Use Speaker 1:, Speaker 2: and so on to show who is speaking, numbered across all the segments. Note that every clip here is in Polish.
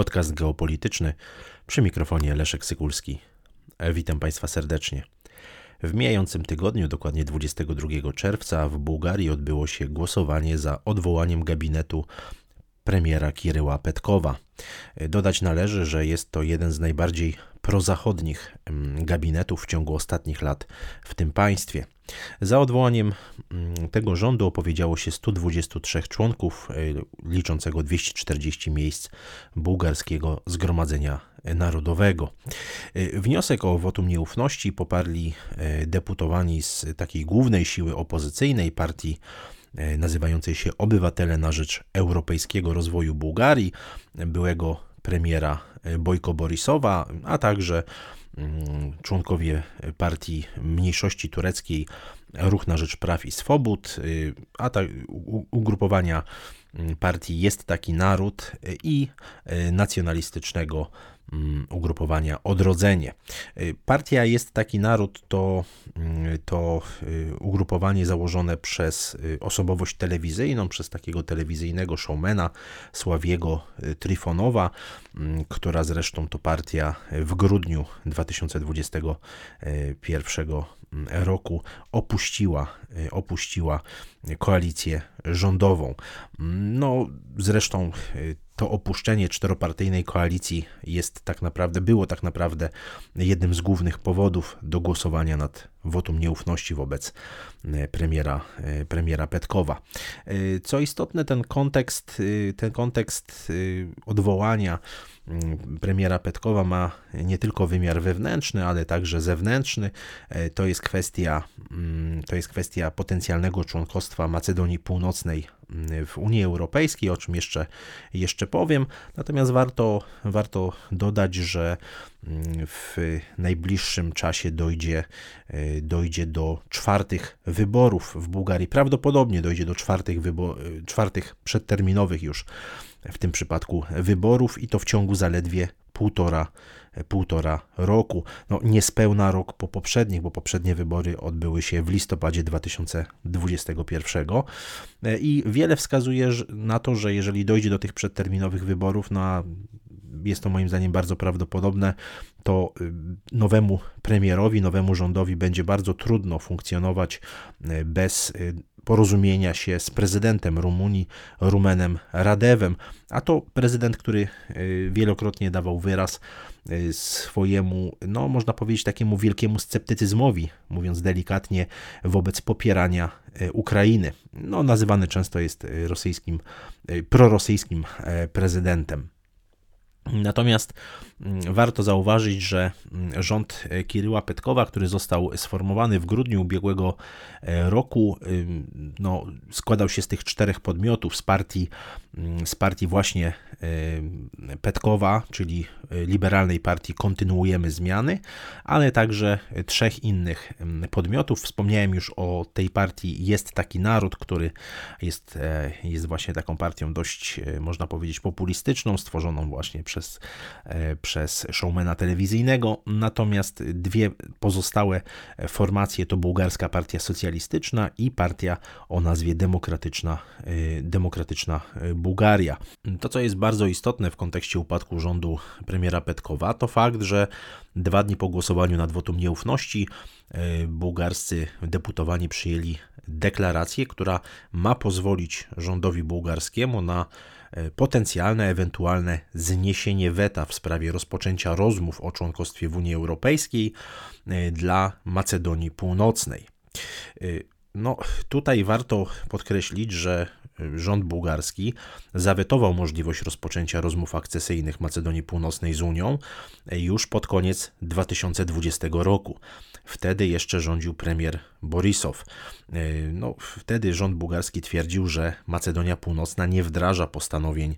Speaker 1: Podcast geopolityczny przy mikrofonie Leszek Sykulski. Witam Państwa serdecznie. W mijającym tygodniu, dokładnie 22 czerwca, w Bułgarii odbyło się głosowanie za odwołaniem gabinetu premiera Kiryła Petkowa. Dodać należy, że jest to jeden z najbardziej prozachodnich gabinetów w ciągu ostatnich lat w tym państwie. Za odwołaniem tego rządu opowiedziało się 123 członków, e, liczącego 240 miejsc bułgarskiego Zgromadzenia Narodowego. E, wniosek o wotum nieufności poparli e, deputowani z takiej głównej siły opozycyjnej partii nazywającej się Obywatele na Rzecz Europejskiego Rozwoju Bułgarii, byłego premiera Bojko Borisowa, a także mm, członkowie partii mniejszości tureckiej Ruch na Rzecz Praw i Swobód, y, a ta ugrupowania mm, partii Jest Taki Naród i y, nacjonalistycznego ugrupowania Odrodzenie. Y, partia Jest Taki Naród to, mm, to y, ugrupowanie założone przez y, osobowość telewizyjną, przez takiego telewizyjnego showmana Sławiego Trifonowa, mm, która zresztą to partia w grudniu 2021 roku opuściła, opuściła koalicję rządową. No, zresztą to opuszczenie czteropartyjnej koalicji jest tak naprawdę, było tak naprawdę jednym z głównych powodów do głosowania nad wotum nieufności wobec e, premiera, premiera Petkowa. Co istotne, ten kontekst, ten kontekst odwołania premiera Petkowa ma nie tylko wymiar wewnętrzny, ale także zewnętrzny. To jest kwestia, mm, to jest kwestia potencjalnego członkostwa Macedonii Północnej mm, w Unii Europejskiej, o czym jeszcze, jeszcze powiem. Natomiast warto, warto dodać, że w najbliższym czasie dojdzie, e, dojdzie do czwartych wyborów w Bułgarii. Prawdopodobnie dojdzie do czwartych, wybo- czwartych przedterminowych już w tym przypadku wyborów i to w ciągu zaledwie półtora, półtora roku. No, niespełna rok po poprzednich, bo poprzednie wybory odbyły się w listopadzie 2021 e, i wiele wskazuje na to, że jeżeli dojdzie do tych przedterminowych wyborów, no jest to moim zdaniem bardzo prawdopodobne, to y, nowemu premierowi, nowemu rządowi będzie bardzo trudno funkcjonować y, bez y, porozumienia się z prezydentem Rumunii, Rumenem Radewem, a to prezydent, który wielokrotnie dawał wyraz swojemu, no można powiedzieć, takiemu wielkiemu sceptycyzmowi, mówiąc delikatnie, wobec popierania Ukrainy. No, nazywany często jest rosyjskim, prorosyjskim prezydentem. Natomiast mm, warto zauważyć, że mm, rząd Kiryła Petkowa, który został sformowany w grudniu ubiegłego e, roku, no, składał się z tych czterech podmiotów z partii, mm, z partii właśnie Petkowa, czyli liberalnej partii Kontynuujemy Zmiany, ale także trzech innych podmiotów. Wspomniałem już o tej partii Jest Taki Naród, który jest, e, jest właśnie taką partią dość, e, można powiedzieć, populistyczną, stworzoną właśnie przez, e, przez showmana telewizyjnego. Natomiast dwie pozostałe formacje to Bułgarska Partia Socjalistyczna i partia o nazwie Demokratyczna, Demokratyczna Bułgaria. To, co jest bardzo istotne w kontekście upadku rządu premiera Petkowa, to fakt, że dwa dni po głosowaniu nad wotum nieufności bułgarscy deputowani przyjęli deklarację, która ma pozwolić rządowi bułgarskiemu na E, potencjalne, ewentualne zniesienie weta w sprawie rozpoczęcia rozmów o członkostwie w Unii Europejskiej e, dla Macedonii Północnej. E, no, tutaj warto podkreślić, że rząd bułgarski zawetował możliwość rozpoczęcia rozmów akcesyjnych Macedonii Północnej z Unią już pod koniec 2020 roku. Wtedy jeszcze rządził premier Borisow. E, no, wtedy rząd bułgarski twierdził, że Macedonia Północna nie wdraża postanowień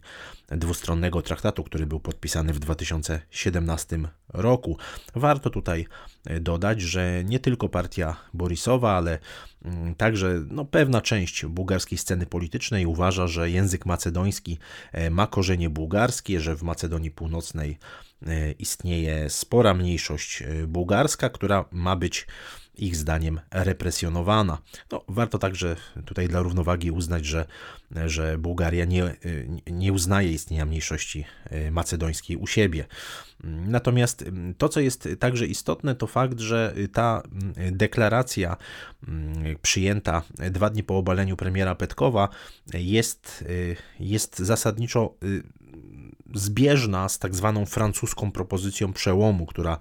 Speaker 1: dwustronnego traktatu, który był podpisany w 2017 roku. Warto tutaj e, dodać, że nie tylko partia Borisowa, ale mm, także no, pewna część bułgarskiej sceny politycznej uważa, że język macedoński e, ma korzenie bułgarskie, że w Macedonii Północnej istnieje spora mniejszość bułgarska, która ma być ich zdaniem represjonowana. No, warto także tutaj dla równowagi uznać, że, że Bułgaria nie, nie uznaje istnienia mniejszości macedońskiej u siebie. Natomiast to, co jest także istotne, to fakt, że ta deklaracja przyjęta dwa dni po obaleniu premiera Petkowa jest, jest zasadniczo zbieżna z tak zwaną francuską propozycją przełomu, która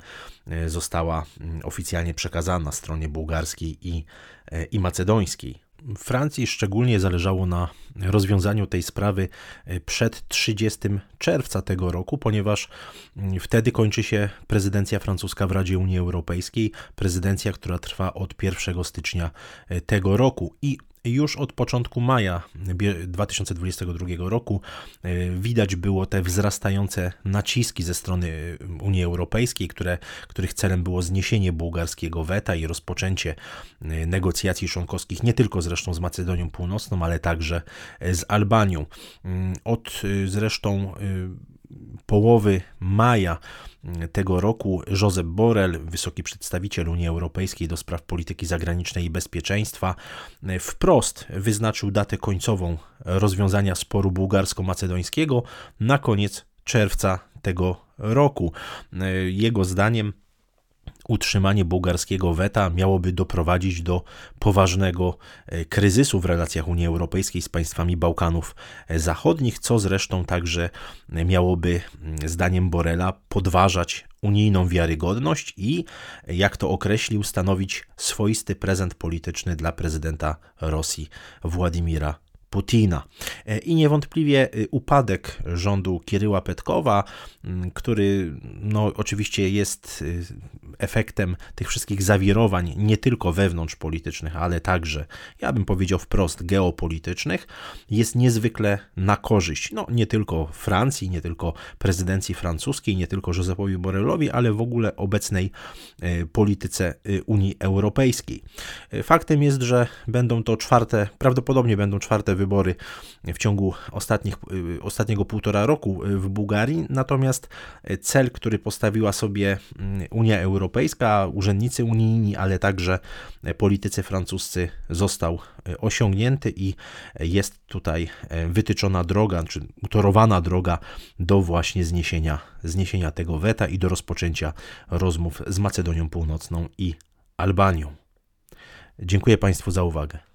Speaker 1: e, została mm, oficjalnie przekazana stronie bułgarskiej i, e, i macedońskiej. Francji szczególnie zależało na rozwiązaniu tej sprawy e, przed 30 czerwca tego roku, ponieważ mm, wtedy kończy się prezydencja francuska w Radzie Unii Europejskiej, prezydencja, która trwa od 1 stycznia tego roku i już od początku maja 2022 roku e, widać było te wzrastające naciski ze strony Unii Europejskiej, które, których celem było zniesienie bułgarskiego weta i rozpoczęcie e, negocjacji członkowskich nie tylko zresztą z Macedonią Północną, ale także e, z Albanią. Mm, od zresztą połowy maja tego roku Josep Borrell, wysoki przedstawiciel Unii Europejskiej do spraw polityki zagranicznej i bezpieczeństwa, wprost wyznaczył datę końcową rozwiązania sporu bułgarsko-macedońskiego na koniec czerwca tego roku. Jego zdaniem utrzymanie bułgarskiego weta miałoby doprowadzić do poważnego e, kryzysu w relacjach Unii Europejskiej z państwami Bałkanów Zachodnich, co zresztą także miałoby, mm, zdaniem Borela, podważać unijną wiarygodność i, jak to określił, stanowić swoisty prezent polityczny dla prezydenta Rosji Władimira Putina. E, I niewątpliwie y, upadek rządu Kiryła Petkowa, który no, oczywiście jest y, efektem tych wszystkich zawirowań, nie tylko wewnątrzpolitycznych, ale także, ja bym powiedział wprost, geopolitycznych, jest niezwykle na korzyść, no nie tylko Francji, nie tylko prezydencji francuskiej, nie tylko Józefowi Borrelowi, ale w ogóle obecnej polityce Unii Europejskiej. Faktem jest, że będą to czwarte, prawdopodobnie będą czwarte wybory w ciągu ostatnich, y, ostatniego półtora roku w Bułgarii, natomiast cel, który postawiła sobie mm, Unia Europejska, urzędnicy unijni, ale także politycy francuscy został osiągnięty i jest tutaj wytyczona droga, czy utorowana droga do właśnie zniesienia, zniesienia tego weta i do rozpoczęcia rozmów z Macedonią Północną i Albanią. Dziękuję Państwu za uwagę.